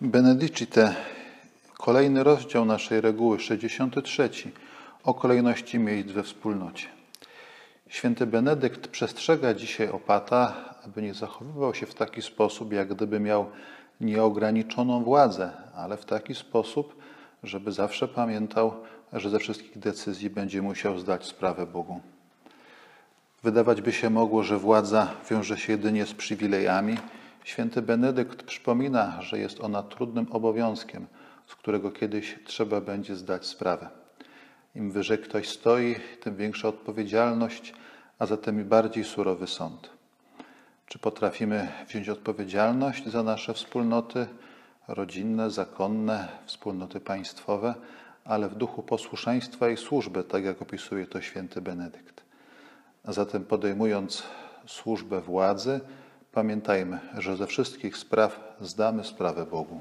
Benedicite, kolejny rozdział naszej reguły, 63, o kolejności miejsc we wspólnocie. Święty Benedykt przestrzega dzisiaj opata, aby nie zachowywał się w taki sposób, jak gdyby miał nieograniczoną władzę, ale w taki sposób, żeby zawsze pamiętał, że ze wszystkich decyzji będzie musiał zdać sprawę Bogu. Wydawać by się mogło, że władza wiąże się jedynie z przywilejami. Święty Benedykt przypomina, że jest ona trudnym obowiązkiem, z którego kiedyś trzeba będzie zdać sprawę. Im wyżej ktoś stoi, tym większa odpowiedzialność, a zatem i bardziej surowy sąd. Czy potrafimy wziąć odpowiedzialność za nasze wspólnoty rodzinne, zakonne, wspólnoty państwowe, ale w duchu posłuszeństwa i służby, tak jak opisuje to święty Benedykt? A zatem podejmując służbę władzy, pamiętajmy, że ze wszystkich spraw zdamy sprawę Bogu.